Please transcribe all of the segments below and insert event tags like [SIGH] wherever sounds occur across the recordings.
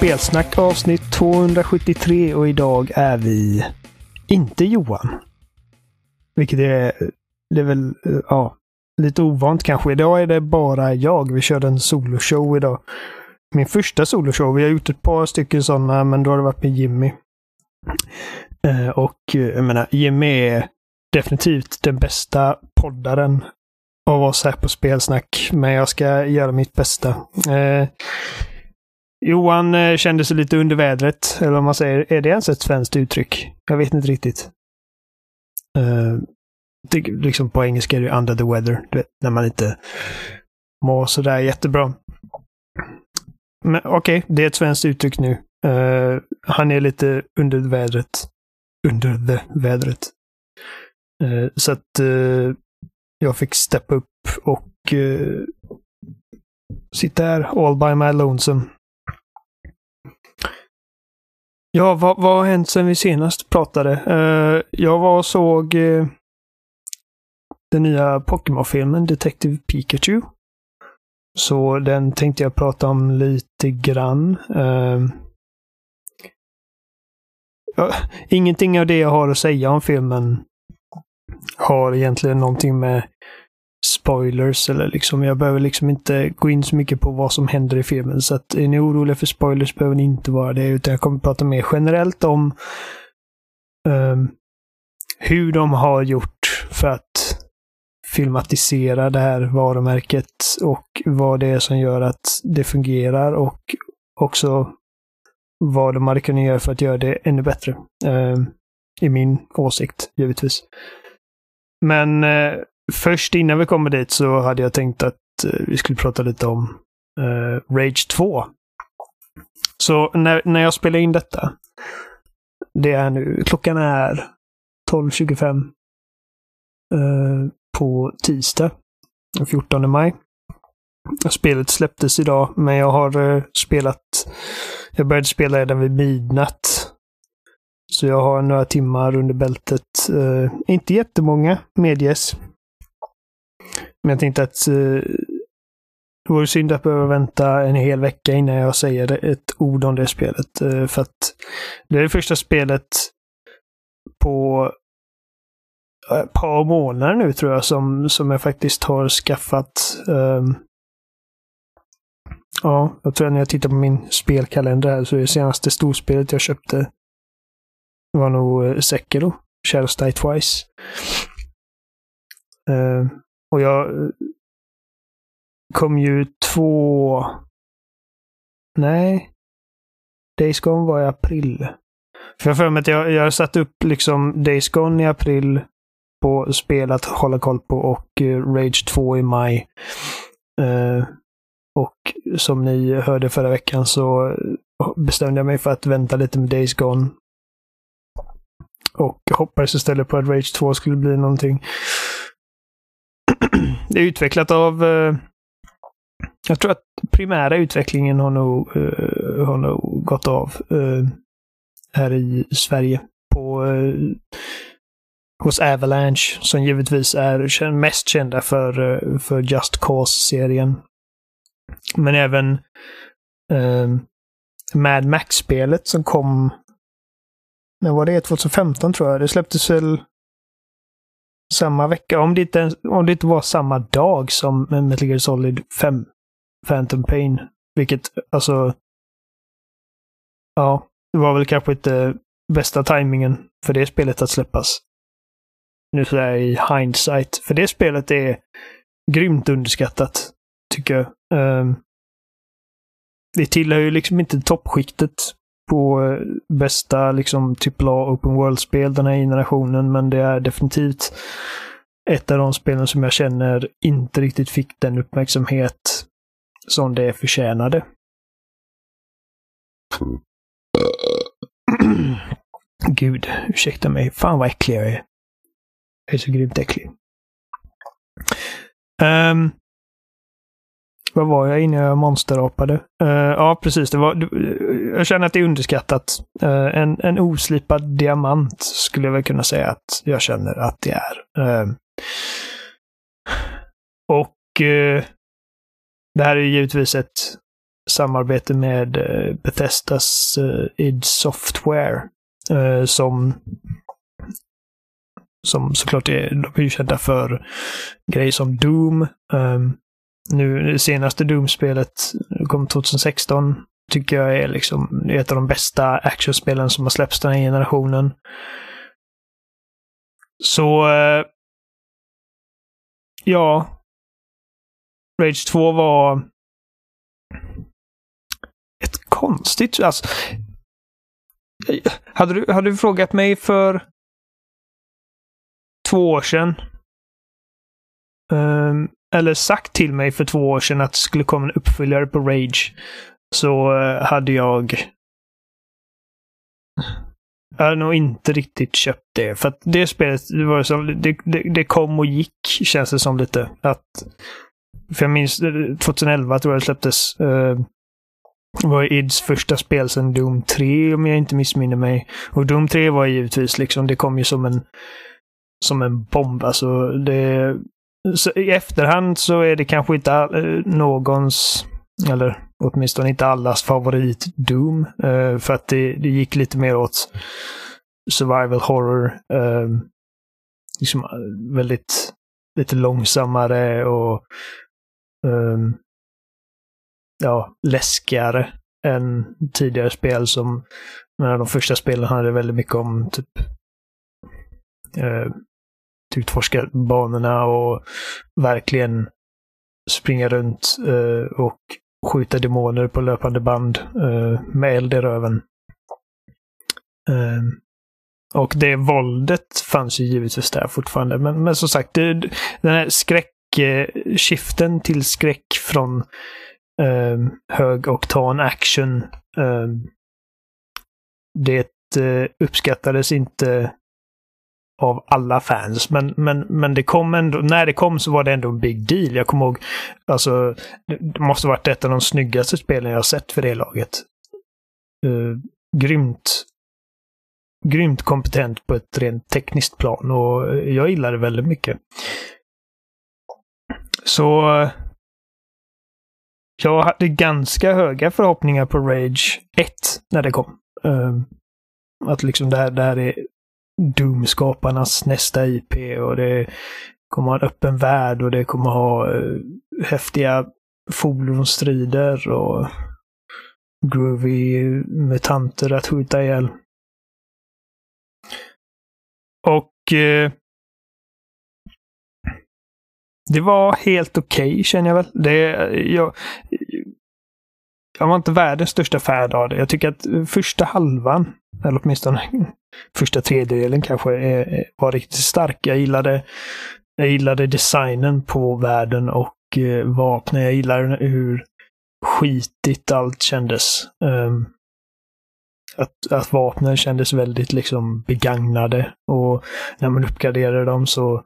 Spelsnack avsnitt 273 och idag är vi inte Johan. Vilket är, det är väl, ja, lite ovant kanske. Idag är det bara jag. Vi körde en soloshow idag. Min första soloshow. Vi har gjort ett par stycken sådana, men då har det varit med Jimmy. Eh, och jag menar, Jimmy är definitivt den bästa poddaren av oss här på Spelsnack. Men jag ska göra mitt bästa. Eh, Johan eh, kände sig lite under vädret, eller vad man säger. Är det ens ett svenskt uttryck? Jag vet inte riktigt. Uh, det, liksom på engelska är det under the weather, du vet, när man inte mår sådär jättebra. Men okej, okay, det är ett svenskt uttryck nu. Uh, han är lite under vädret. Under the vädret. Uh, så att jag fick steppa upp och sitta här all by my lonesome. Ja, vad, vad har hänt sen vi senast pratade? Uh, jag var och såg uh, den nya Pokémon-filmen Detective Pikachu. Så den tänkte jag prata om lite grann. Uh, ja, ingenting av det jag har att säga om filmen har egentligen någonting med spoilers eller liksom, jag behöver liksom inte gå in så mycket på vad som händer i filmen. Så att är ni oroliga för spoilers behöver ni inte vara det, utan jag kommer prata mer generellt om um, hur de har gjort för att filmatisera det här varumärket och vad det är som gör att det fungerar och också vad de hade kunnat göra för att göra det ännu bättre. Um, I min åsikt, givetvis. Men eh, först innan vi kommer dit så hade jag tänkt att eh, vi skulle prata lite om uh, Rage 2. Så när, när jag spelar in detta, det är nu, klockan är 12.25 uh, eh, på tisdag, den 14 maj. Spelet släpptes idag, men jag har uh, spelat, jag började spela redan vid midnatt. Så jag har några timmar under bältet. Uh, inte jättemånga, medges. Men jag tänkte att eh, det vore synd att behöva vänta en hel vecka innan jag säger ett ord om det spelet. Eh, för att det är det första spelet på eh, ett par månader nu tror jag som, som jag faktiskt har skaffat. Um, ja, jag tror att när jag tittar på min spelkalender här så är det senaste storspelet jag köpte var nog eh, Sekiro, Shadows Die Twice. Uh, och jag eh, kom ju två... Nej. Days Gone var i april. För jag för mig att jag, jag satt upp liksom Days Gone i april på spel att hålla koll på och eh, Rage 2 i maj. Uh, och som ni hörde förra veckan så bestämde jag mig för att vänta lite med Days Gone. Och hoppades istället på att Rage 2 skulle bli någonting det är utvecklat av... Eh, jag tror att primära utvecklingen har nog, eh, har nog gått av eh, här i Sverige. På, hos Avalanche, som givetvis är mest kända för, för Just Cause-serien. Men även eh, Mad Max-spelet som kom... När var det? 2015 tror jag. Det släpptes väl samma vecka. Om det inte, om det inte var samma dag som Metal Gear Solid 5 Phantom Pain. Vilket, alltså... Ja, det var väl kanske inte bästa tajmingen för det spelet att släppas. Nu sådär i hindsight. För det spelet är grymt underskattat, tycker jag. Um, det tillhör ju liksom inte toppskiktet på eh, bästa liksom typ, AAA Open World-spel den här generationen, men det är definitivt ett av de spelen som jag känner inte riktigt fick den uppmärksamhet som det förtjänade. [CLEARS THROAT] Gud, ursäkta mig. Fan vad äcklig jag är. Jag är så grymt äcklig. Um, vad var jag innan jag monsterapade? Uh, ja, precis. Det var, jag känner att det är underskattat. Uh, en, en oslipad diamant skulle jag väl kunna säga att jag känner att det är. Uh, och det här är givetvis ett samarbete med Bethesdas eh, id Software. Som som såklart är, de är ju kända för grejer som Doom. Um, nu det senaste Doom-spelet kom 2016. Tycker jag är liksom ett av de bästa actionspelen som har släppts den här generationen. Så... Eh, ja. Rage 2 var ett konstigt... Alltså, hade, du, hade du frågat mig för två år sedan. Um, eller sagt till mig för två år sedan att det skulle komma en uppföljare på Rage. Så eh, hade jag... Jag hade nog inte riktigt köpt det. För att det spelet, det, var som, det, det, det kom och gick, känns det som lite. Att, för jag minns eh, 2011 tror jag det släpptes. Uh, var Ids första spel sedan Doom 3 om jag inte missminner mig. Och Doom 3 var givetvis liksom, det kom ju som en som en bomb. Alltså det, i efterhand så är det kanske inte all, eh, någons, eller åtminstone inte allas favorit Doom. Uh, för att det, det gick lite mer åt survival horror. Uh, liksom väldigt lite långsammare och um, ja, läskigare än tidigare spel som, när de första spelen handlade väldigt mycket om typ uh, utforska banorna och verkligen springa runt eh, och skjuta demoner på löpande band eh, med eld i röven. Eh, och det våldet fanns ju givetvis där fortfarande. Men, men som sagt, det, den här skräckskiften till skräck från ehm, ehm, eh, hög oktan action. Det uppskattades inte av alla fans. Men, men, men det kom ändå, när det kom så var det ändå en big deal. Jag kommer ihåg, alltså, det måste varit ett av de snyggaste spelen jag sett för det laget. Uh, grymt. Grymt kompetent på ett rent tekniskt plan och jag gillar det väldigt mycket. Så jag hade ganska höga förhoppningar på Rage 1 när det kom. Uh, att liksom det här, det här är Doom-skaparnas nästa IP och det kommer ha en öppen värld och det kommer ha eh, häftiga fordonsstrider och groovy mutanter att skjuta ihjäl. Och eh, det var helt okej okay, känner jag väl. Det, jag, jag var inte världens största fan av det. Jag tycker att första halvan, eller åtminstone [LAUGHS] första tredjedelen kanske, är, var riktigt stark. Jag gillade, jag gillade designen på världen och eh, vapnen. Jag gillade hur skitigt allt kändes. Um, att, att vapnen kändes väldigt liksom begagnade och när man uppgraderade dem så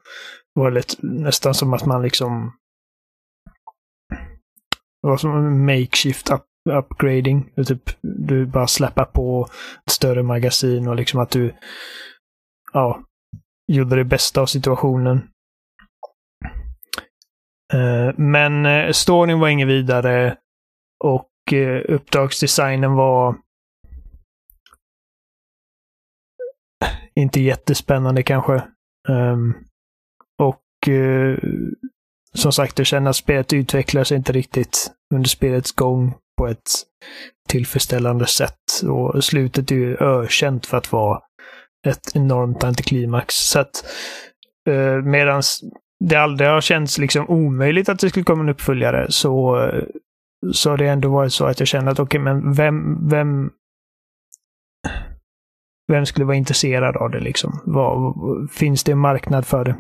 var det lite, nästan som att man liksom det var som en makeshift up, upgrading. Typ, du bara släppa på ett större magasin och liksom att du ja, gjorde det bästa av situationen. Eh, men eh, storyn var ingen vidare och eh, uppdragsdesignen var inte jättespännande kanske. Ehm, och som sagt, jag känner att spelet utvecklas inte riktigt under spelets gång på ett tillfredsställande sätt. Och slutet är ju ökänt för att vara ett enormt antiklimax. Så att eh, medans det aldrig har känts liksom omöjligt att det skulle komma en uppföljare så, så har det ändå varit så att jag känner att okej, okay, men vem, vem vem skulle vara intresserad av det liksom? Vad, finns det en marknad för det?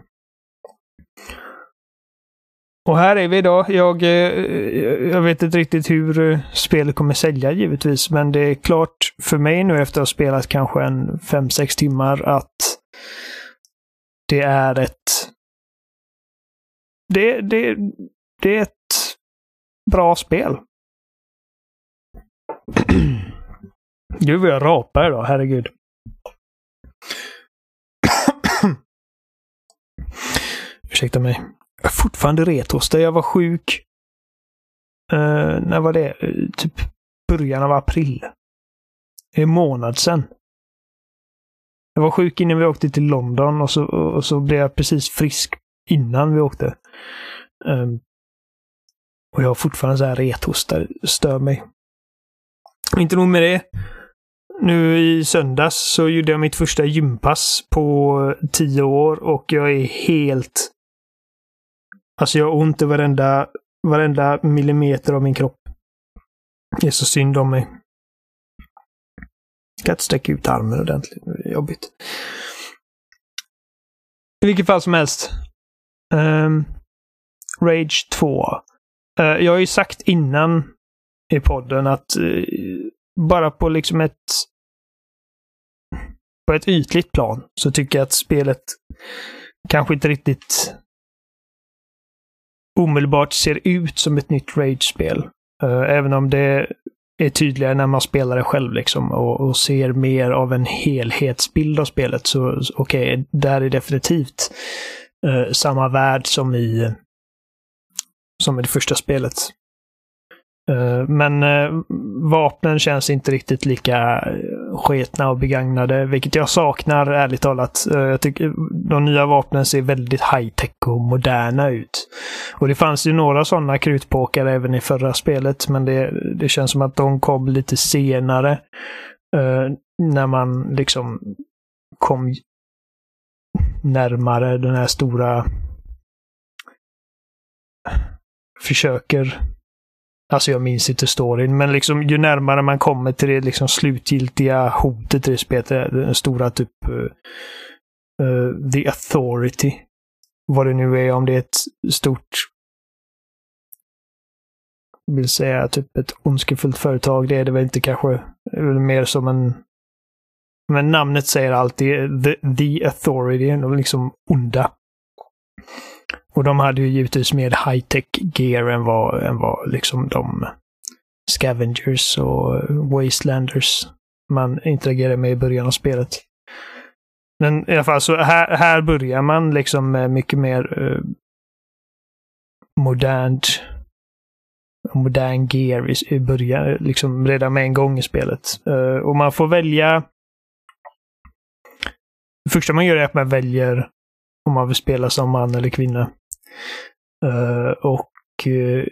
Och här är vi idag. Jag, eh, jag vet inte riktigt hur eh, spelet kommer sälja givetvis, men det är klart för mig nu efter att ha spelat kanske en 5-6 timmar att det är ett... Det, det, det är ett bra spel. [CLEARS THROAT] Gud vad jag rapar idag, herregud. [COUGHS] Ursäkta mig. Jag är fortfarande rethosta. Jag var sjuk Uh, när var det? Uh, typ början av april. Det är en månad sedan. Jag var sjuk innan vi åkte till London och så, och så blev jag precis frisk innan vi åkte. Um, och jag har fortfarande så här rethosta. stör mig. Inte nog med det. Nu i söndags så gjorde jag mitt första gympass på tio år och jag är helt... Alltså jag har ont i varenda, varenda millimeter av min kropp. Det är så synd om mig. Jag kan inte sträcka ut armen ordentligt. Det är jobbigt. I vilket fall som helst. Um, Rage 2. Uh, eh, jag har ju sagt innan i podden att uh, bara på liksom ett på ett ytligt plan så tycker jag att spelet kanske inte riktigt omedelbart ser ut som ett nytt Rage-spel. Uh, även om det är tydligare när man spelar det själv liksom och, och ser mer av en helhetsbild av spelet. Så okej, okay, där är definitivt uh, samma värld som i, som i det första spelet. Uh, men uh, vapnen känns inte riktigt lika sketna och begagnade, vilket jag saknar ärligt talat. Eh, jag tycker eh, de nya vapnen ser väldigt high-tech och moderna ut. Och det fanns ju några sådana krutpåkar även i förra spelet, men det, det känns som att de kom lite senare. Eh, när man liksom kom närmare den här stora försöker Alltså jag minns inte storyn, men liksom ju närmare man kommer till det liksom slutgiltiga hotet i det spelet, den stora typ uh, uh, The Authority. Vad det nu är, om det är ett stort vill säga typ ett ondskefullt företag. Det är det väl inte kanske. Det är väl mer som en... Men namnet säger alltid The, the Authority. De är liksom onda. Och de hade ju givetvis mer high-tech gear än vad, än vad liksom de Scavengers och Wastelanders man interagerar med i början av spelet. Men i alla fall, så här, här börjar man liksom med mycket mer eh, modernt modern gear i, i början, liksom redan med en gång i spelet. Eh, och man får välja det första man gör är att man väljer om man vill spela som man eller kvinna. Uh, och uh,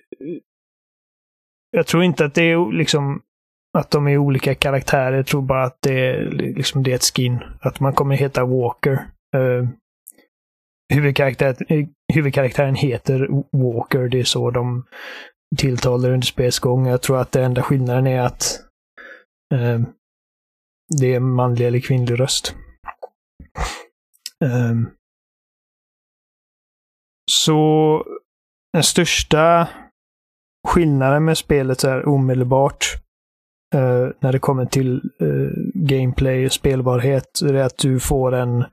jag tror inte att det är liksom att de är olika karaktärer. Jag tror bara att det är, liksom, det är ett skin. Att man kommer heta Walker. Eh, uh, huvudkaraktär, huvudkaraktären heter Walker. Det är så de tilltalar under spelets gång. Jag tror att den enda skillnaden är att uh, det är manlig eller kvinnlig röst. Um, så den största skillnaden med spelet är omedelbart eh, när det kommer till eh, gameplay och spelbarhet. är att du får en,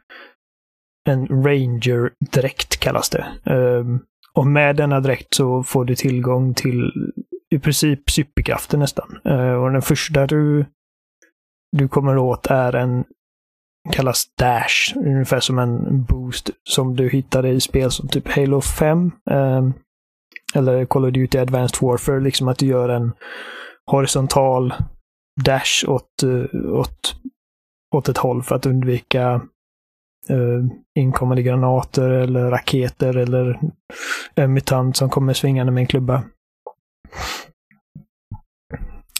en Ranger-dräkt kallas det. Eh, och med denna dräkt så får du tillgång till i princip superkrafter nästan. Eh, och den första du, du kommer åt är en kallas Dash. Ungefär som en boost som du hittade i spel som typ Halo 5. Eh, eller Call of Duty Advanced Warfare. Liksom att du gör en horisontal dash åt, eh, åt, åt ett håll för att undvika uh, inkommande granater eller raketer eller en mutant som kommer svingande med en klubba.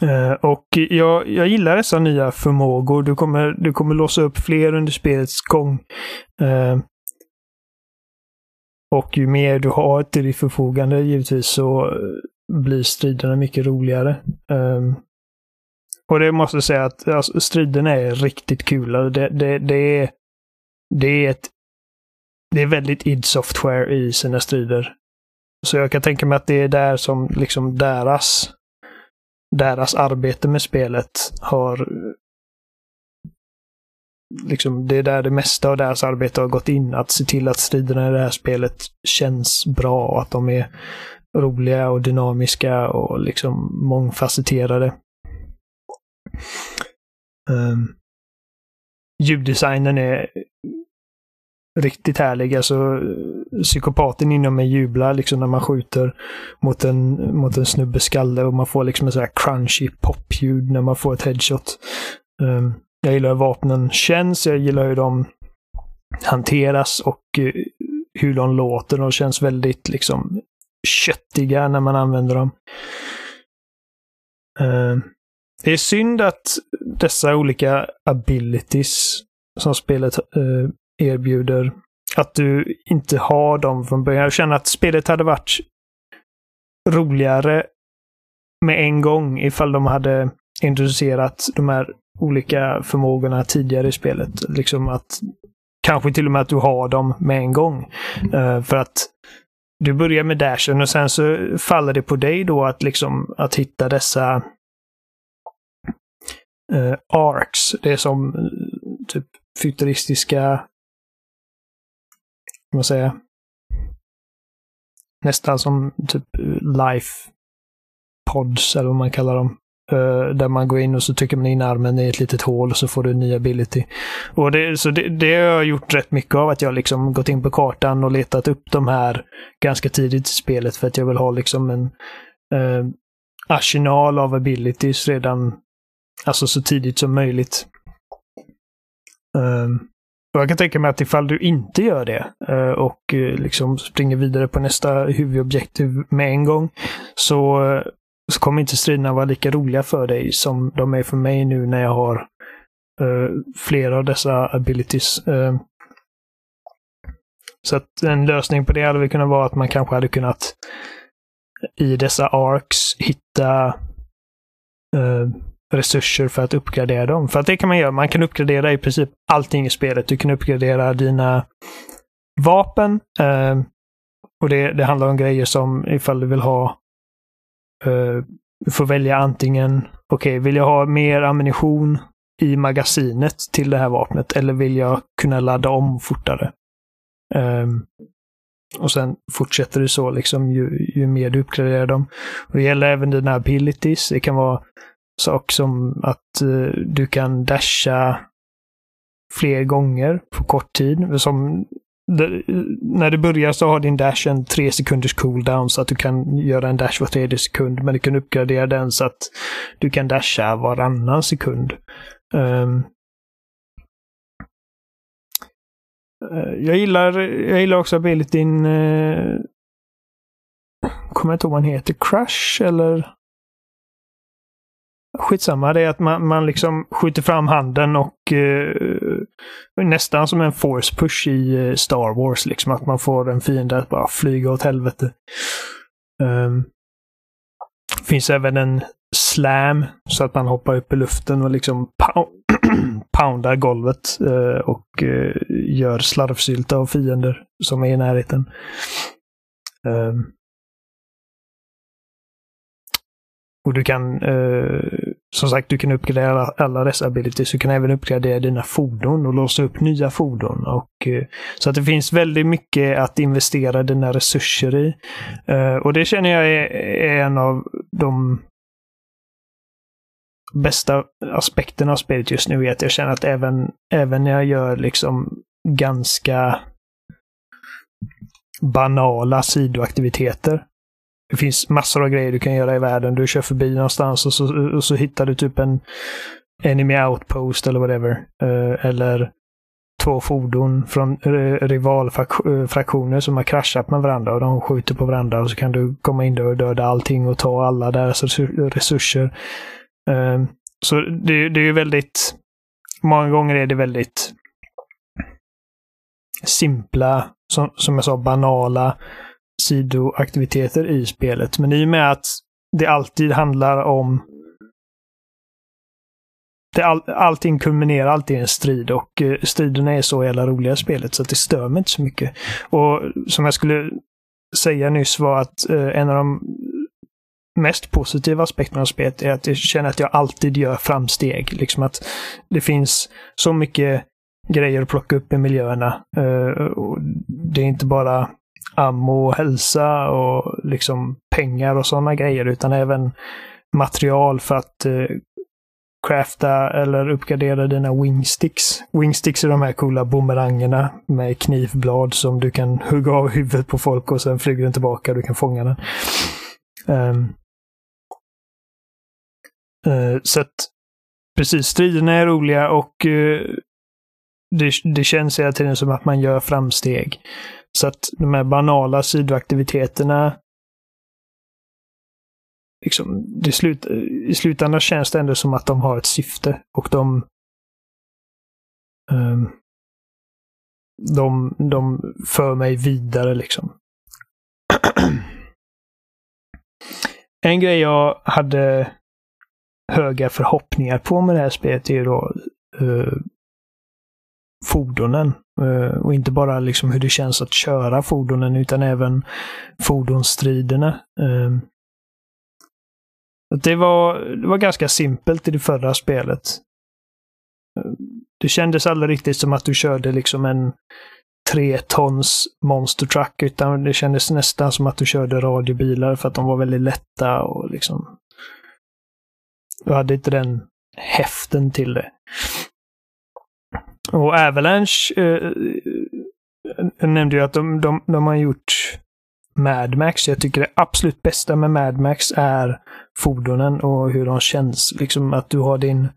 Eh, och jag, jag gillar dessa nya förmågor. Du kommer, du kommer låsa upp fler under spelets gång. Eh, och ju mer du har till ditt förfogande givetvis så blir striderna mycket roligare. Eh, och det måste jag säga att alltså, striderna är riktigt kul. Alltså, det, det, det, är, det är ett det är väldigt id Software i sina strider. Så jag kan tänka mig att det är där som liksom deras deras arbete med spelet har liksom, det är där det mesta av deras arbete har gått in. Att se till att striderna i det här spelet känns bra och att de är roliga och dynamiska och liksom mångfacetterade. Um, ljuddesignen är riktigt härlig. Alltså, psykopaten inom mig jublar liksom när man skjuter mot en, mot en snubbes skalle och man får liksom en sån här crunchy popljud när man får ett headshot. Um, jag gillar hur vapnen känns, jag gillar hur de hanteras och uh, hur de låter. De känns väldigt liksom köttiga när man använder dem. Uh, det är synd att dessa olika abilities som spelet uh, erbjuder, att du inte har dem från början. Jag känner att spelet hade varit roligare med en gång ifall de hade introducerat de här olika förmågorna tidigare i spelet. Liksom att Kanske till och med att du har dem med en gång. Uh, för att du börjar med dashen och sen så faller det på dig då att liksom att hitta dessa uh, arcs. Det är som uh, typ futuristiska man säga, nästan som typ life pods eller vad man kallar dem. Uh, där man går in och så trycker man in armen i ett litet hål och så får du en ny ability. Och det, så det, det har jag gjort rätt mycket av, att jag liksom gått in på kartan och letat upp de här ganska tidigt i spelet för att jag vill ha liksom en uh, arsenal av abilities redan, alltså så tidigt som möjligt. Um, och jag kan tänka mig att ifall du inte gör det eh, och eh, liksom springer vidare på nästa huvudobjektiv med en gång så eh, så kommer inte striderna vara lika roliga för dig som de är för mig nu när jag har uh, flera av dessa abilities. Uh, så att en lösning på det hade väl kunnat vara att man kanske hade kunnat i dessa arcs hitta uh, resurser för att uppgradera dem. För att det kan man göra. Man kan uppgradera i princip allting i spelet. Du kan uppgradera dina vapen. Eh, och det, det handlar om grejer som ifall du vill ha Eh, du får välja antingen, okej, okay, vill jag ha mer ammunition i magasinet till det här vapnet eller vill jag kunna ladda om fortare? Eh, och sen fortsätter du så liksom ju, ju mer du uppgraderar dem. Och det gäller även dina abilities. Det kan vara sak som att uh, du kan dasha fler gånger på kort tid. Som när du börjar så har din dash en tre sekunders cooldown så att du kan göra en dash var tredje sekund. Men du kan uppgradera den så att du kan dasha varannan sekund. Um, jag gillar, jag gillar också abilityn uh, eh, kommer jag inte ihåg vad han heter, Crush eller Skitsamma, det är att man, man liksom skjuter fram handen och eh, nästan som en force push i eh, Star Wars. Liksom att man får en fiende att bara flyga åt helvete. Um, finns även en slam så att man hoppar upp i luften och liksom [CLEARS THROAT] poundar golvet eh, och eh, gör slarvsylta av fiender som är i närheten. Um, och du kan eh, som sagt, du kan uppgradera alla dessa abilities. Du kan även uppgradera dina fordon och låsa upp nya fordon. Och, eh, så att det finns väldigt mycket att investera dina resurser i. Eh, och det känner jag är, är en av de bästa aspekterna av spelet just nu. Är att jag känner att även, även när jag gör liksom ganska banala sidoaktiviteter det finns massor av grejer du kan göra i världen. Du kör förbi någonstans och så, och så hittar du typ en enemy outpost eller whatever. Eh, eller två fordon från rivalfraktioner som har kraschat med varandra och de skjuter på varandra och så kan du komma in där och döda allting och ta alla deras resurser. Eh, så det, det är ju väldigt... Många gånger är det väldigt simpla, som, som jag sa, banala sidoaktiviteter i spelet. Men i och med att det alltid handlar om det all, allting kulminerar alltid i en strid och eh, striderna är så jävla roliga i spelet så att det stör mig inte så mycket. Och som jag skulle säga nyss var att eh, en av de mest positiva aspekterna av spelet är att jag känner att jag alltid gör framsteg. Liksom att det finns så mycket grejer att plocka upp i miljöerna. Eh, det är inte bara ammo och hälsa och liksom pengar och sådana grejer, utan även material för att eh, crafta eller uppgradera dina wingsticks. Wingsticks är de här coola bumerangerna med knivblad som du kan hugga av huvudet på folk och sen flyger den tillbaka och du kan fånga den. Um, uh, så att precis, striderna är roliga och uh, det, det känns hela tiden som att man gör framsteg. Så att de här banala sidoaktiviteterna liksom, det slut, I slutändan känns det ändå som att de har ett syfte och de um, de, de för mig vidare liksom. [CLEARS THROAT] en grej jag hade höga förhoppningar på med det här spelet är ju då uh, fordonen. Eh, och inte bara liksom hur det känns att köra fordonen utan även fordonsstriderna. Ehm, det var, det var ganska simpelt i det förra spelet. Det kändes aldrig riktigt som att du körde liksom en tre tons monster truck, utan det kändes nästan som att du körde radiobilar för att de var väldigt lätta och liksom... Du hade inte den häften till det. Och Avalanche eh, eh, jag nämnde ju att de, de, de har gjort Mad Max. Jag tycker det absolut bästa med Mad Max är fordonen och hur de känns. Liksom att du har din,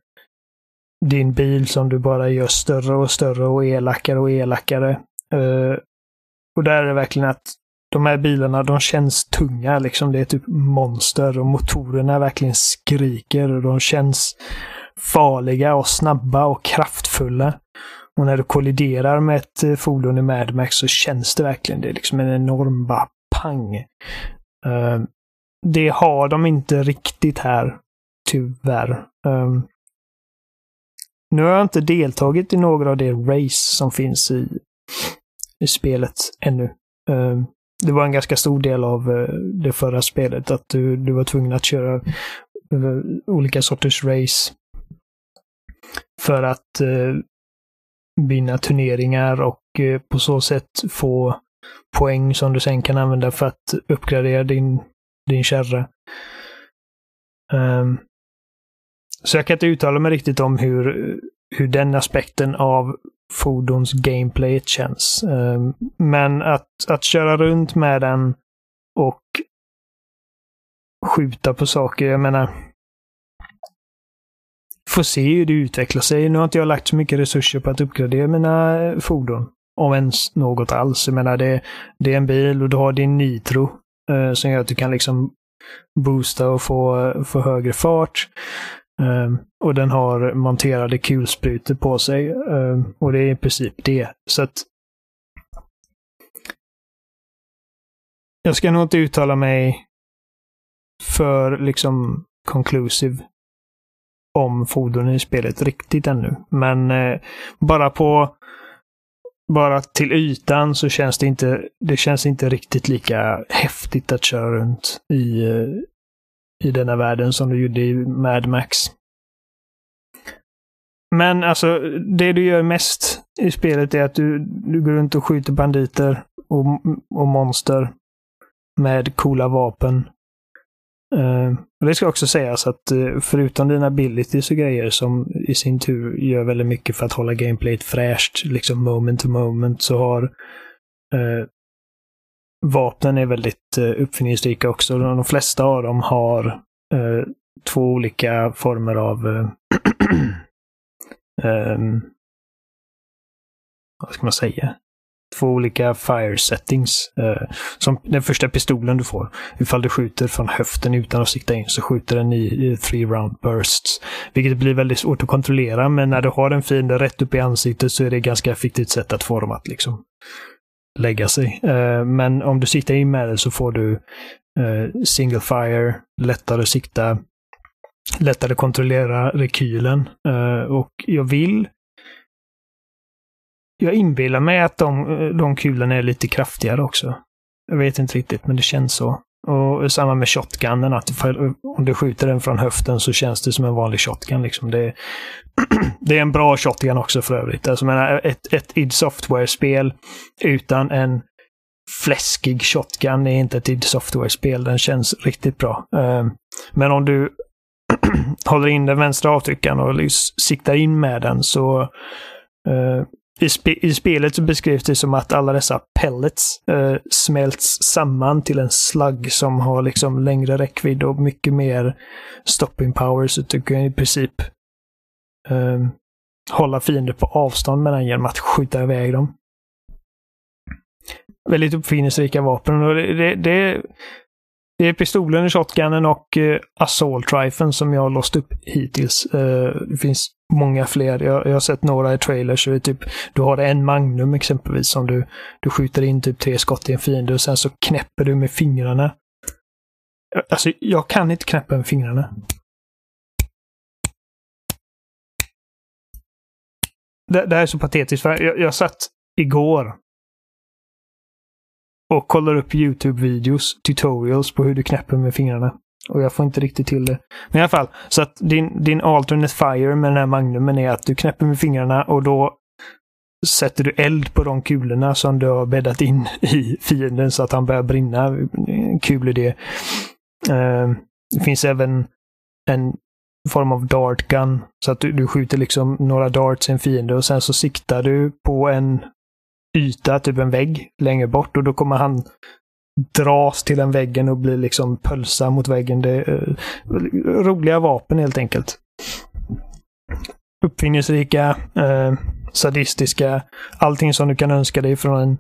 din bil som du bara gör större och större och elakare och elakare. Uh, och där är det verkligen att de här bilarna, de känns tunga. Liksom. Det är typ monster och motorerna verkligen skriker och de känns farliga och snabba och kraftfulla. Och när du kolliderar med ett eh, fordon i Mad Max så känns det verkligen. Det är liksom en enorm bara pang. Uh, det har de inte riktigt här, tyvärr. Um, nu har jag inte deltagit i några av de race som finns i, i spelet ännu. Um, det var en ganska stor del av uh, det förra spelet, att du, du var tvungen att köra uh, olika sorters race för att eh, vinna turneringar och eh, på så sätt få poäng som du sen kan använda för att uppgradera din, din kärra. Um, så jag kan inte uttala mig riktigt om hur, hur den aspekten av fordons gameplayet känns. Um, men att, att köra runt med den och skjuta på saker, jag menar får se hur det utvecklar sig. Nu har inte jag lagt så mycket resurser på att uppgradera mina eh, fordon. Om ens något alls. Jag menar, det, det är en bil och du har din nitro eh, som gör att du kan liksom boosta och få, eh, få högre fart. Eh, och den har monterade kulsprutor på sig. Eh, och det är i princip det. Så att jag ska nog inte uttala mig för liksom conclusive om fordonen i spelet riktigt ännu. Men eh, bara på bara till ytan så känns det inte, det känns inte riktigt lika häftigt att köra runt i, eh, i denna världen som du gjorde i Mad Max. Men alltså, det du gör mest i spelet är att du, du går runt och skjuter banditer och, och monster med coola vapen. Uh, det ska också sägas att uh, förutom dina abilities och grejer som i sin tur gör väldigt mycket för att hålla gameplayet fräscht, liksom moment to moment, så har uh, vapnen är väldigt uh, uppfinningsrika också. De flesta av dem har två olika former av um, [CLEARS THROAT] vad ska man säga? Två olika fire settings. Eh, som den första pistolen du får. Ifall du skjuter från höften utan att sikta in så skjuter den i, i three round bursts. Vilket blir väldigt svårt att kontrollera, men när du har en fiende rätt upp i ansiktet så är det ett ganska effektivt sätt att få dem att liksom lägga sig. Eh, men om du siktar in med det så får du eh, single fire, lättare att sikta, lättare att kontrollera rekylen. Eh, och jag vill jag inbillar mig att de, de kulorna är lite kraftigare också. Jag vet inte riktigt, men det känns så. Och samma med shotgunen, att om du skjuter den från höften så känns det som en vanlig shotgun. Liksom. Det, [CLEARS THROAT] det är en bra shotgun också för övrigt. Alltså, menar, ett, ett id Software-spel utan en fläskig shotgun är inte ett id Software-spel. Den känns riktigt bra. Ehm, men om du [CLEARS THROAT] håller in den vänstra avtryckaren och siktar in med den så eh, i, spe i, spelet så beskrivs det som att alla dessa pellets uh, smälts samman till en slagg som har liksom längre räckvidd och mycket mer stopping power. Så du kan i princip uh, hålla fiender på avstånd med den genom att skjuta iväg dem. Väldigt uppfinningsrika vapen. Och det, det, det, det är pistolen, shotgunnen och uh, assault riflen som jag har låst upp hittills. Uh, det finns många fler. Jag, jag har sett några i trailers. Så typ, du har en Magnum exempelvis som du, du skjuter in typ tre skott i en fiende och sen så knäpper du med fingrarna. Alltså, jag kan inte knäppa med fingrarna. Det, det här är så patetiskt. För jag, jag satt igår och kollar upp YouTube-videos, tutorials på hur du knäpper med fingrarna. Och jag får inte riktigt till det. Men i alla fall, så att din, din alternate fire med den här magnumen är att du knäpper med fingrarna och då sätter du eld på de kulorna som du har bäddat in [LAUGHS] i fienden så att han börjar brinna. Kul idé. Eh, det finns även en form av dart gun. Så att du, du skjuter liksom några darts i en fiende och sen så siktar du på en yta, typ en vägg, längre bort och då kommer han dras till den väggen och blir liksom pölsa mot väggen. Det är eh, roliga vapen helt enkelt. Uppfinningsrika, eh, sadistiska, allting som du kan önska dig från en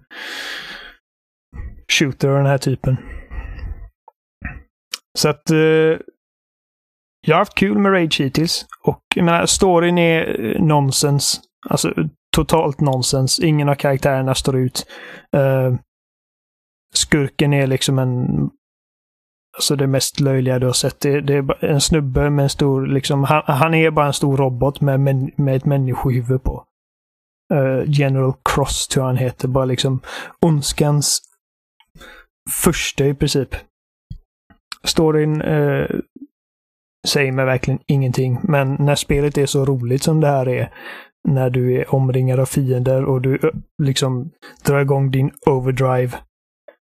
shooter av den här typen. Så att eh, jag har haft kul med Rage hittills. Och jag menar, storyn är eh, nonsens. Alltså totalt nonsens. Ingen av karaktärerna står ut. Uh, skurken är liksom en... Alltså det mest löjliga du har sett. Det, det är en snubbe med en stor, liksom, han, han är bara en stor robot med, med ett människohuvud på. Uh, General Cross tror jag han heter. Bara liksom ondskans första i princip. Storyn uh, säger mig verkligen ingenting. Men när spelet är så roligt som det här är, när du är omringad av fiender och du eh, liksom drar igång din overdrive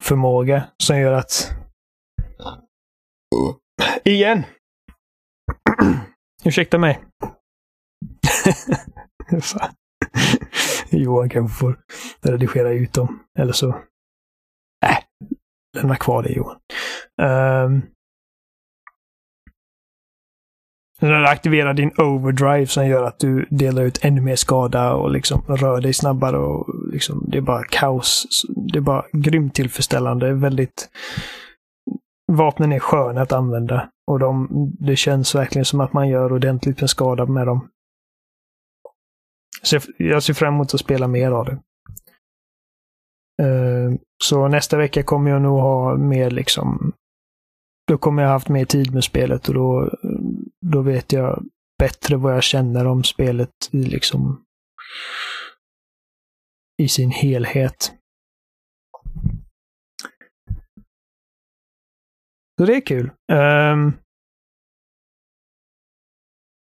förmåga som gör att... Igen! Ursäkta mig. [LAUGHS] Johan kanske får redigera ut dem. Eller så... Äh, lämna kvar det Johan. Um, när du aktiverar din overdrive som gör att du delar ut ännu mer skada och liksom rör dig snabbare. och liksom, Det är bara kaos. Det är bara grymt tillfredsställande. Väldigt... Vapnen är sköna att använda. Och de, det känns verkligen som att man gör ordentligt med skada med dem. Så jag ser fram emot att spela mer av det. Eh, så nästa vecka kommer jag nog ha mer liksom då kommer jag haft mer tid med spelet och då, då vet jag bättre vad jag känner om spelet i liksom i sin helhet. Så det är kul. Um,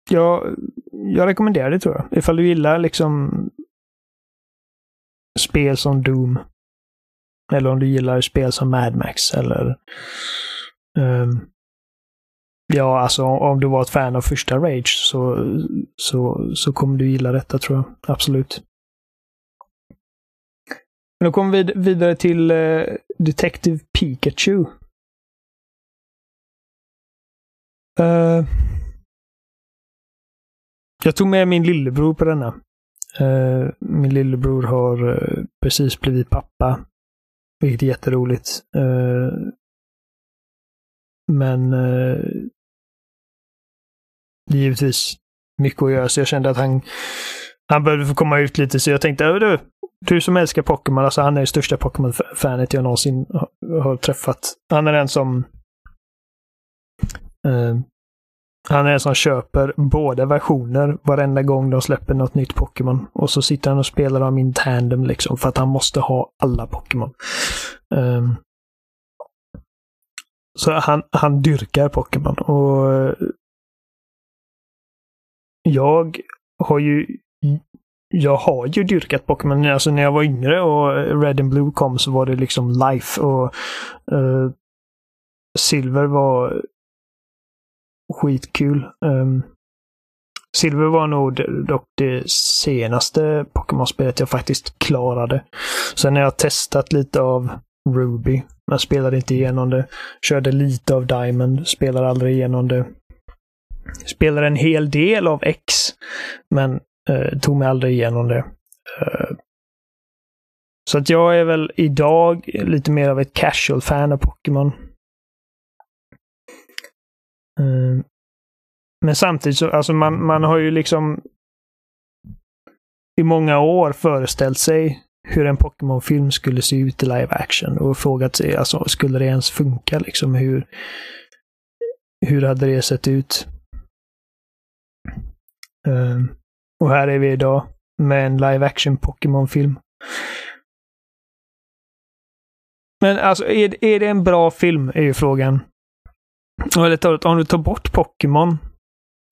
jag, jag rekommenderar det tror jag. Ifall du gillar liksom spel som Doom. Eller om du gillar spel som Mad Max eller um, Ja, alltså om du var ett fan av första Rage så, så, så kommer du gilla detta tror jag. Absolut. Men då kommer vi vidare till uh, Detective Pikachu. Uh, jag tog med min lillebror på denna. Uh, min lillebror har uh, precis blivit pappa. Vilket är jätteroligt. men givetvis mycket att göra, så jag kände att han, han behövde få komma ut lite, så jag tänkte, du, du som älskar Pokémon, alltså han är det största Pokémon-fanet jag någonsin har träffat. Han är den som uh, han är den som köper båda versioner varenda gång de släpper något nytt Pokémon. Och så sitter han och spelar dem in tandem liksom för att han måste ha alla Pokémon. Um, så han, han dyrkar Pokémon. Och eh, jag har ju jag har ju dyrkat Pokémon. Alltså när jag var yngre och Red and Blue kom så var det liksom life. Och uh, Silver var skitkul. Um, Silver var nog dock det senaste Pokémon-spelet jag faktiskt klarade. Sen har jag testat lite av Ruby. Men spelade inte igenom det. Körde lite av Diamond. Spelade aldrig igenom det. Spelade en hel del av X. Men eh, tog mig aldrig igenom det. Eh, så att jag är väl idag lite mer av ett casual-fan av Pokémon. Eh, men samtidigt så, alltså man, man har ju liksom i många år föreställt sig hur en Pokémon-film skulle se ut i live action och frågat sig, alltså skulle det ens funka liksom? Hur, hur hade det sett ut? Ehm, och här är vi idag med en live action Pokémon-film. Men alltså, är, är det en bra film? Är ju frågan. Eller om du tar bort Pokémon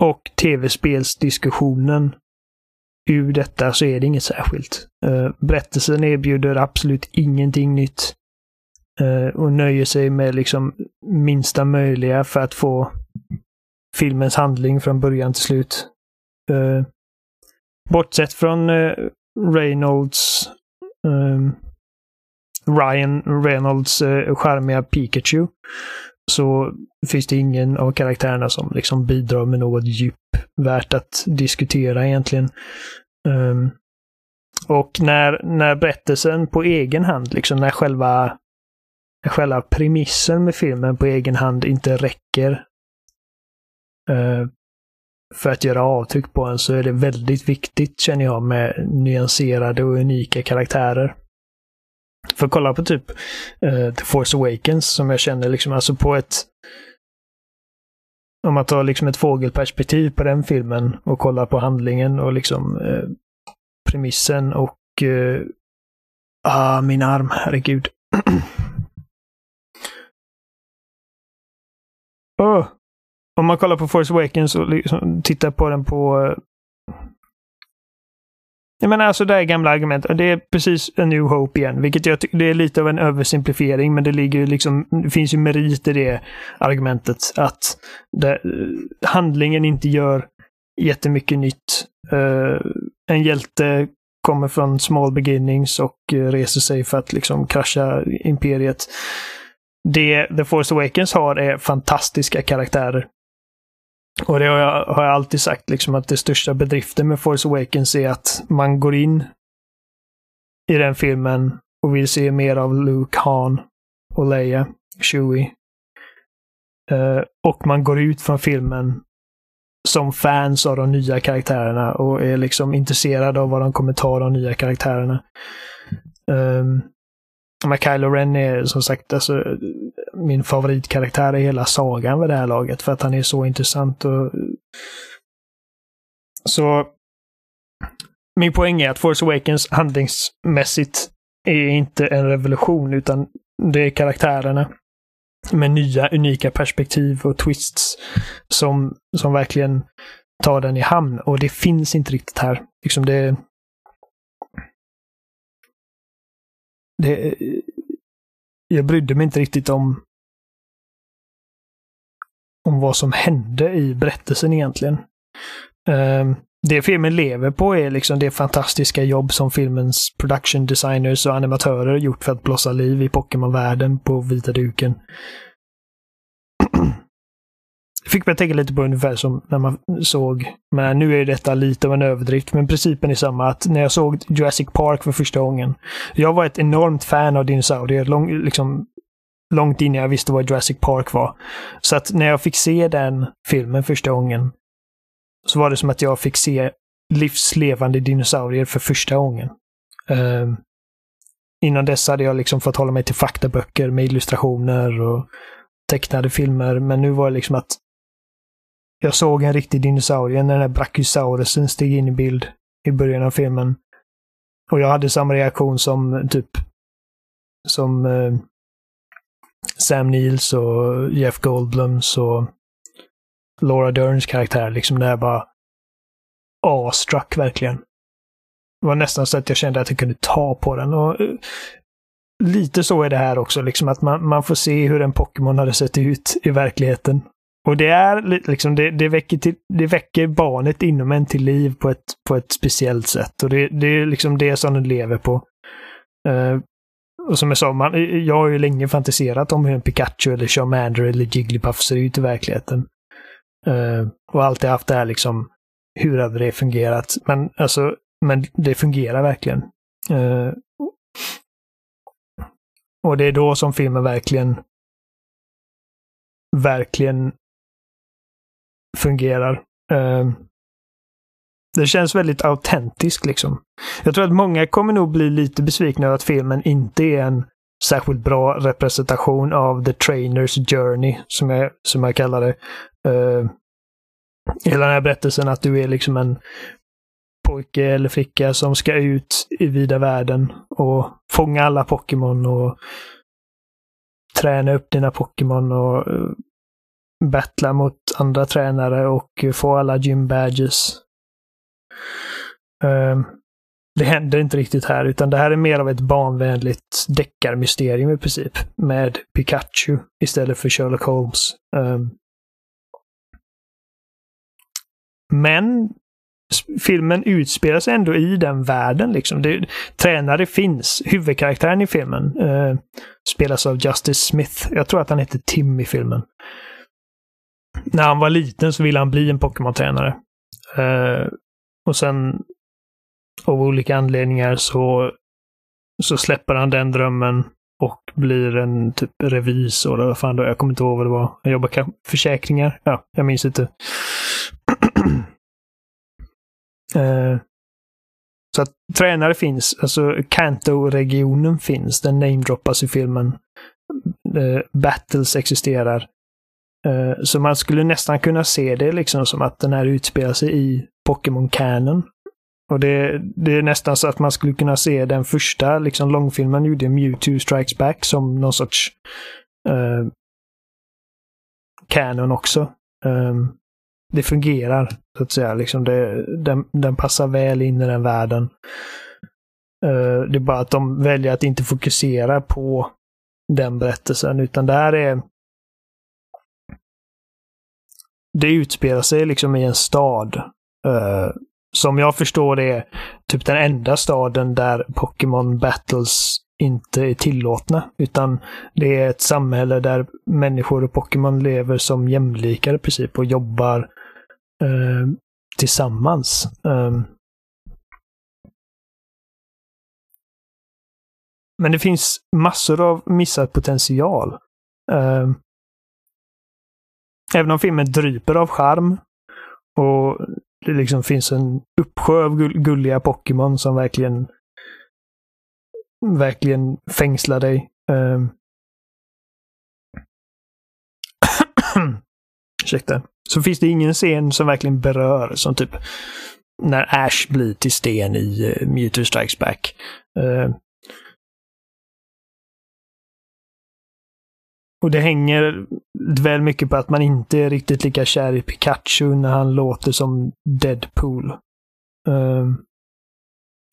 och tv-spelsdiskussionen ur detta så är det inget särskilt. Uh, berättelsen erbjuder absolut ingenting nytt. Uh, och nöjer sig med liksom minsta möjliga för att få filmens handling från början till slut eh, bortsett från eh, Reynolds eh, Ryan Reynolds eh, charmiga Pikachu så finns det ingen av karaktärerna som liksom bidrar med något djup värt att diskutera egentligen. Um, och när, när berättelsen på egen hand, liksom när själva, när själva premissen med filmen på egen hand inte räcker uh, för att göra avtryck på en så är det väldigt viktigt, känner jag, med nyanserade och unika karaktärer. För att kolla på typ uh, The Force Awakens som jag känner liksom, alltså på ett om man tar liksom ett fågelperspektiv på den filmen och kollar på handlingen och liksom uh, premissen och uh, ah, min arm, herregud. [CLEARS THROAT] oh. Om man kollar på Force Awakens och liksom tittar på den på eh, jag menar alltså det är gamla argument. Det är precis A New Hope igen, vilket jag tycker det är lite av en översimplifiering, men det ligger liksom, det finns ju merit i det argumentet att det, eh, handlingen inte gör jättemycket nytt. Uh, en hjälte kommer från small beginnings och reser sig för att liksom krascha imperiet. Det The Force Awakens har är fantastiska karaktärer. Och det har jag, har jag alltid sagt, liksom att det största bedriften med Force Awakens är att man går in i den filmen och vill se mer av Luke, Han och Leia, Chewie. Uh, och man går ut från filmen som fans av de nya karaktärerna och är liksom intresserad av vad de kommer ta de nya karaktärerna. Um, men Kylo Ren är som sagt alltså, min favoritkaraktär i hela sagan vid det här laget för att han är så intressant. Och... Så min poäng är att Force Awakens handlingsmässigt är inte en revolution utan det är karaktärerna med nya unika perspektiv och twists som, som verkligen tar den i hamn. Och det finns inte riktigt här. Liksom det, det, jag brydde mig inte riktigt om om vad som hände i berättelsen egentligen. Um, det filmen lever på är liksom det fantastiska jobb som filmens production designers och animatörer gjort för att blossa liv i Pokémon-världen på vita duken fick mig att tänka lite på ungefär som när man såg, men nu är detta lite av en överdrift, men principen är samma. Att när jag såg Jurassic Park för första gången. Jag var ett enormt fan av dinosaurier, lång, liksom, långt innan jag visste vad Jurassic Park var. Så att när jag fick se den filmen första gången så var det som att jag fick se livslevande dinosaurier för första gången. Uh, innan dess hade jag liksom fått hålla mig till faktaböcker med illustrationer och tecknade filmer, men nu var det liksom att jag såg en riktig dinosaurie när den här Brachiosaurusen steg in i bild i början av filmen. Och jag hade samma reaktion som typ som eh, Sam Neils och Jeff Goldblums och Laura Derns karaktär. Liksom det här bara awestruck verkligen. Det var nästan så att jag kände att jag kunde ta på den. Och, eh, lite så är det här också, liksom att man, man får se hur en Pokémon hade sett ut i verkligheten och det är liksom, det, det, väcker till, det väcker barnet inom en till liv på ett, på ett speciellt sätt. Och det, det är liksom det som den lever på. Uh, och som jag sa, man, jag har ju länge fantiserat om hur en Pikachu eller Charmander eller Jigglypuff ser ut i verkligheten. Uh, och alltid haft det här liksom, hur hade det fungerat? Men alltså, men det fungerar verkligen. Uh, och det är då som filmen verkligen verkligen fungerar. Uh, det känns väldigt autentiskt liksom. Jag tror att många kommer nog bli lite besvikna över att filmen inte är en särskilt bra representation av The Trainers Journey, som jag, som jag kallar det. Uh, hela den här berättelsen att du är liksom en pojke eller flicka som ska ut i vida världen och fånga alla Pokémon och träna upp dina Pokémon och eh, battla mot andra tränare och få alla gym badges. Ehm, det händer inte riktigt här, utan det här är mer av ett barnvänligt deckarmysterium i princip. Med Pikachu istället för Sherlock Holmes. Um, men filmen utspelar sig ändå i den världen. Liksom. Det, tränare finns. Huvudkaraktären i filmen uh, spelas av Justice Smith. Jag tror att han heter Tim i filmen. När han var liten så ville han bli en Pokémon-tränare. Uh, och sen av olika anledningar så, så släpper han den drömmen och blir en typ revisor eller vad fan då, jag kommer inte ihåg vad det var. Han jobbar kanske försäkringar? Ja, jag minns inte. uh, [CLEARS THROAT] så att tränare finns, alltså Kanto-regionen finns, den namedroppas i filmen. Uh, battles existerar. Eh, så man skulle nästan kunna se det liksom som att den här utspelar sig i Pokémon Canon. Och det, det, är nästan så att man skulle kunna se den första liksom, långfilmen gjorde Mewtwo Strikes Back som någon sorts uh, canon också. Um, det fungerar, så att säga. Liksom det, den, den passar väl in i den världen. Uh, det är bara att de väljer att inte fokusera på den berättelsen, utan det här är det utspelar sig liksom i en stad. Uh, som jag förstår det är typ den enda staden där Pokémon Battles inte är tillåtna. Utan det är ett samhälle där människor och Pokémon lever som jämlikar i princip och jobbar uh, tillsammans. Um, men det finns massor av missad potential. Um. Även om filmen dryper av charm och det liksom finns en uppsjö av gulliga Pokémon som verkligen verkligen fängslar dig. Um... [COUGHS] Ursäkta. Så finns det ingen scen som verkligen berör, som typ när Ash blir till sten i eh, uh, Mewtwo Strikes Back. Uh, Och det hänger väl mycket på att man inte är riktigt lika kär i Pikachu när han låter som Deadpool. Um,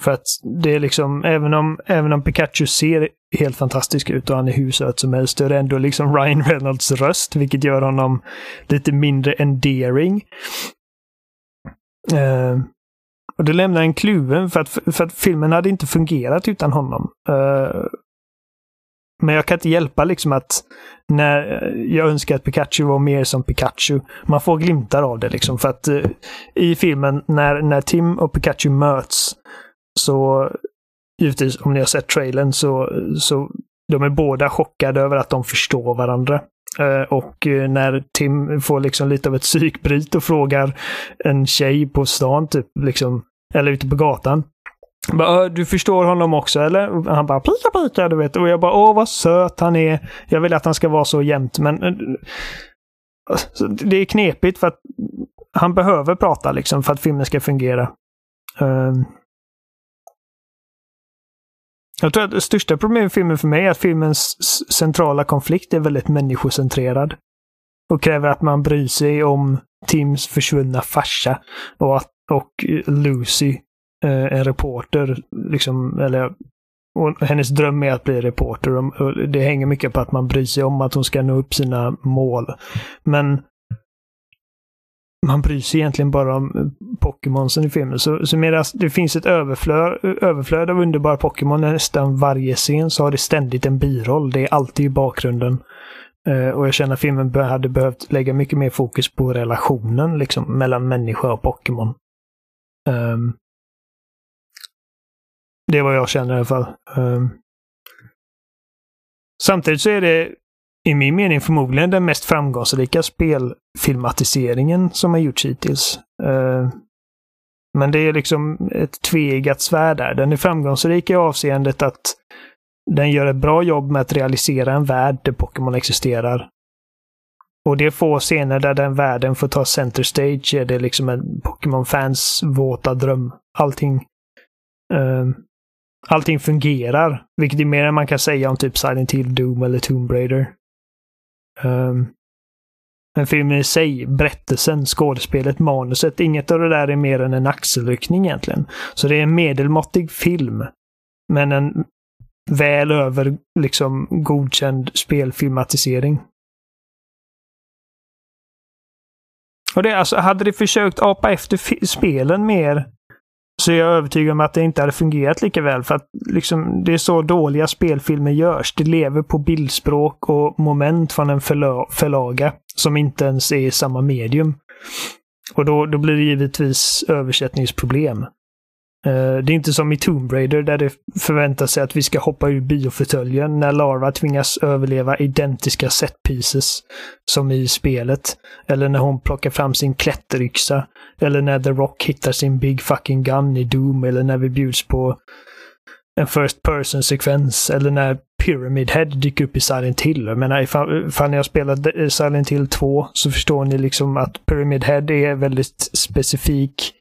för att det är liksom, även om, även om Pikachu ser helt fantastisk ut och han är hur söt som helst, så är det ändå liksom [LAUGHS] Ryan Reynolds röst, vilket gör honom lite mindre endearing. Uh, och det lämnar en kluven för att, för att filmen hade inte fungerat utan honom. Uh, men jag kan inte hjälpa liksom att när eh, jag önskar att Pikachu var mer som Pikachu. Man får glimtar av det liksom. För att uh, i filmen när, när Tim och Pikachu möts så givetvis om ni har sett trailern så, så de är båda chockade över att de förstår varandra. Uh, och uh, när Tim får liksom lite av ett psykbryt och frågar en tjej på stan, typ, liksom, eller ute på gatan. Bara, äh, du förstår honom också eller? Och han bara pika pika, du vet. Och jag bara åh vad söt han är. Jag vill att han ska vara så jämt men eh, alltså, det är knepigt för att han behöver prata liksom för att filmen ska fungera. Ehm. Jag tror att det största problemet med filmen för mig är att filmens centrala konflikt är väldigt människocentrerad. Och kräver att man bryr sig om Tims försvunna farsa och, att, och Lucy Eh, en reporter, liksom, eller och hennes dröm är att bli reporter. Och det hänger mycket på att man bryr sig om att hon ska nå upp sina mål. Men man bryr sig egentligen bara om eh, Pokémonsen i filmen. Så, så medan det finns ett överflöd, överflöd av underbara Pokémon nästan varje scen så har det ständigt en biroll. Det är alltid i bakgrunden. Uh, och jag känner att filmen hade behövt lägga mycket mer fokus på relationen liksom, mellan människa och Pokémon. Um, det är vad jag känner i alla fall. Um, samtidigt så är det i min mening förmodligen den mest framgångsrika spelfilmatiseringen som har gjorts hittills. Uh, men det är liksom ett tveeggat svärd där. Den är framgångsrik i avseendet att den gör ett bra jobb med att realisera en värld där Pokémon existerar. Och det är få scener där den världen får ta center stage är det liksom en Pokémon-fans våta dröm. Allting uh, allting fungerar. Vilket är mer än man kan säga om typ Silent Hill, Doom eller Tomb Raider. Um, men filmen i sig, berättelsen, skådespelet, manuset, inget av det där är mer än en axelryckning egentligen. Så det är en medelmåttig film. Men en väl över liksom godkänd spelfilmatisering. Och det alltså, hade de försökt apa efter spelen mer så är jag övertygad om att det inte hade fungerat lika väl för att liksom, det är så dåliga spelfilmer görs. Det lever på bildspråk och moment från en förla förlaga som inte ens är i samma medium. Och då, då blir det givetvis översättningsproblem. Eh, det är inte som i Tomb Raider där det förväntas sig att vi ska hoppa ur biofåtöljen när Lara tvingas överleva identiska set pieces som i spelet. Eller när hon plockar fram sin klätteryxa. Eller när The Rock hittar sin Big Fucking Gun i Doom. Eller när vi bjuds på en First Person-sekvens. Eller när Pyramid Head dyker upp i Silent Hill. Jag menar, ifall, ifall ni har spelat eh, Silent Hill 2 så förstår ni liksom att Pyramid Head är väldigt specifik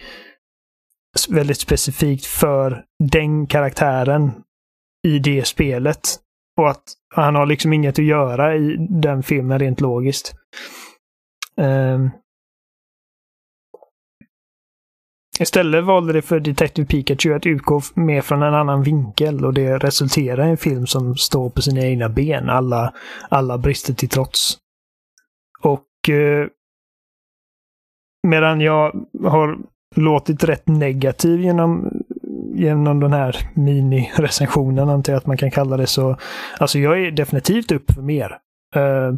väldigt specifikt för den karaktären i det spelet. Och att han har liksom inget att göra i den filmen rent logiskt. Um, Istället valde det för Detective Pikachu att utgå mer från en annan vinkel och det resulterar i en film som står på sina egna ben, alla, alla brister till trots. Och eh, medan jag har låtit rätt negativ genom, genom den här mini-recensionen, antar jag att man kan kalla det så. Alltså jag är definitivt upp för mer. Uh,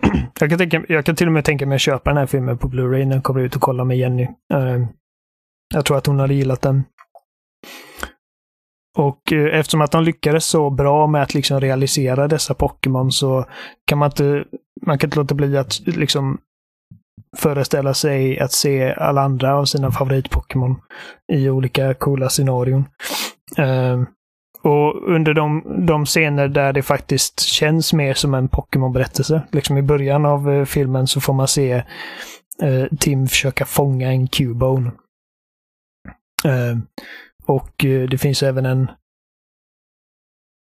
[CLEARS THROAT] jag, kan tänka, jag kan till och med tänka mig att köpa den här filmen på Blu-ray när jag kommer ut och kollar med Jenny. Uh, jag tror att hon hade gillat den. Och eh, eftersom att de lyckades så bra med att liksom realisera dessa Pokémon så kan man inte, man kan inte låta bli att liksom föreställa sig att se alla andra av sina favoritpokémon i olika coola scenarion. Uh, och under de, de scener där det faktiskt känns mer som en Pokémon-berättelse, liksom i början av uh, filmen så får man se uh, Tim försöka fånga en Cubone. Ehm, och eh, det finns även en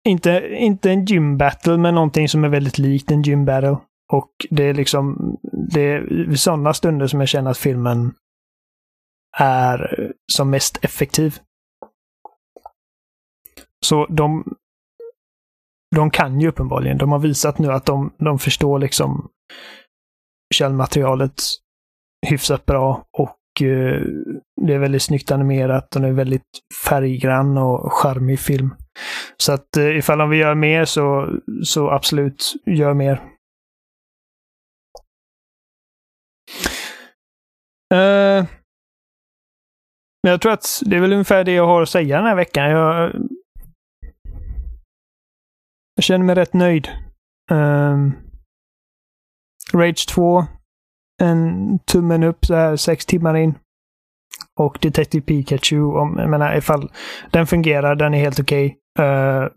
inte, inte en gym battle, men någonting som är väldigt likt en gym battle. Och det är liksom, det är vid sådana stunder som jag känner att filmen är som mest effektiv. Så de, de kan ju uppenbarligen, de har visat nu att de, de förstår liksom källmaterialet hyfsat bra och eh, det är väldigt snyggt animerat. Den är väldigt färggrann och charmig film. Så att eh, ifall de vill göra mer så, så absolut, gör mer. Uh, men jag tror att det är väl ungefär det jag har att säga den här veckan. Jag, jag känner mig rätt nöjd. Uh, Rage 2. En tummen upp så här sex timmar in. Och Detective Pikachu. Om, jag menar ifall den fungerar, den är helt okej. Okay. Uh,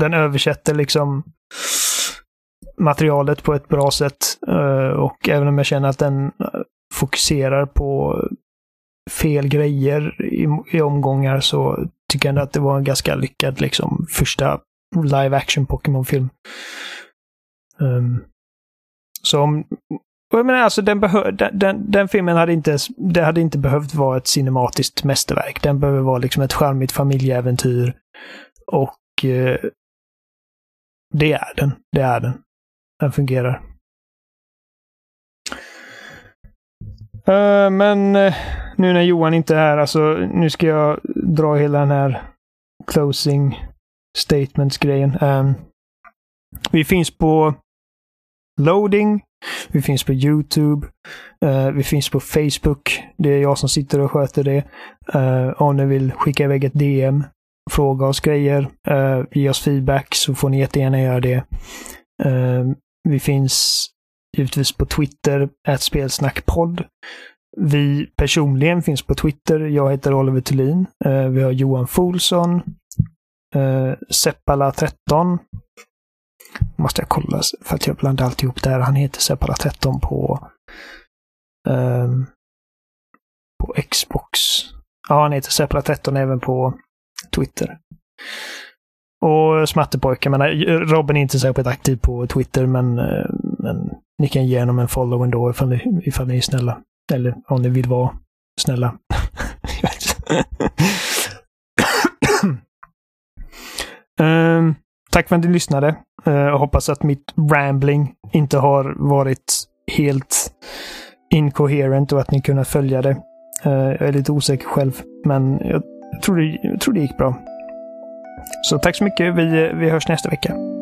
den översätter liksom materialet på ett bra sätt. Uh, och även om jag känner att den fokuserar på fel grejer i, i omgångar så tycker jag ändå att det var en ganska lyckad liksom första live action Pokémon-film. Um, så om, jag menar alltså den, den, den, den, filmen hade inte, det hade inte behövt vara ett cinematiskt mästerverk. Den behöver vara liksom ett charmigt familjeäventyr. Och eh, det är den. Det är den. Den fungerar. Uh, men uh, nu när Johan inte är här, alltså nu ska jag dra hela den här closing statements-grejen. Um, vi finns på Loading. Vi finns på YouTube. Uh, vi finns på Facebook. Det är jag som sitter och sköter det. Uh, om ni vill skicka iväg ett DM, fråga oss grejer, uh, ge oss feedback så får ni jättegärna göra det. Ehm, vi finns givetvis på Twitter, spelsnackpodd. Vi personligen finns på Twitter. Jag heter Oliver Thulin. Eh, vi har Johan Folsson. Eh, Seppala13 Måste jag kolla för att jag blandar alltihop där. Han heter Seppala 13 på um, på Xbox. Ja, han heter Seppala 13 även på Twitter. Och Smattepojkar, men Robin är inte särskilt aktiv på Twitter, men, eh, men ni kan ge honom en follow ändå ifall ni, ifall ni är snälla. Eller om ni vill vara snälla. um, [LAUGHS] Tack för att ni lyssnade. Jag eh, hoppas att mitt rambling inte har varit helt incoherent och att ni kunnat följa det. Uh, jag är lite osäker själv, men jag tror det, jag tror det gick bra. Så tack så mycket. Vi, vi hörs nästa vecka.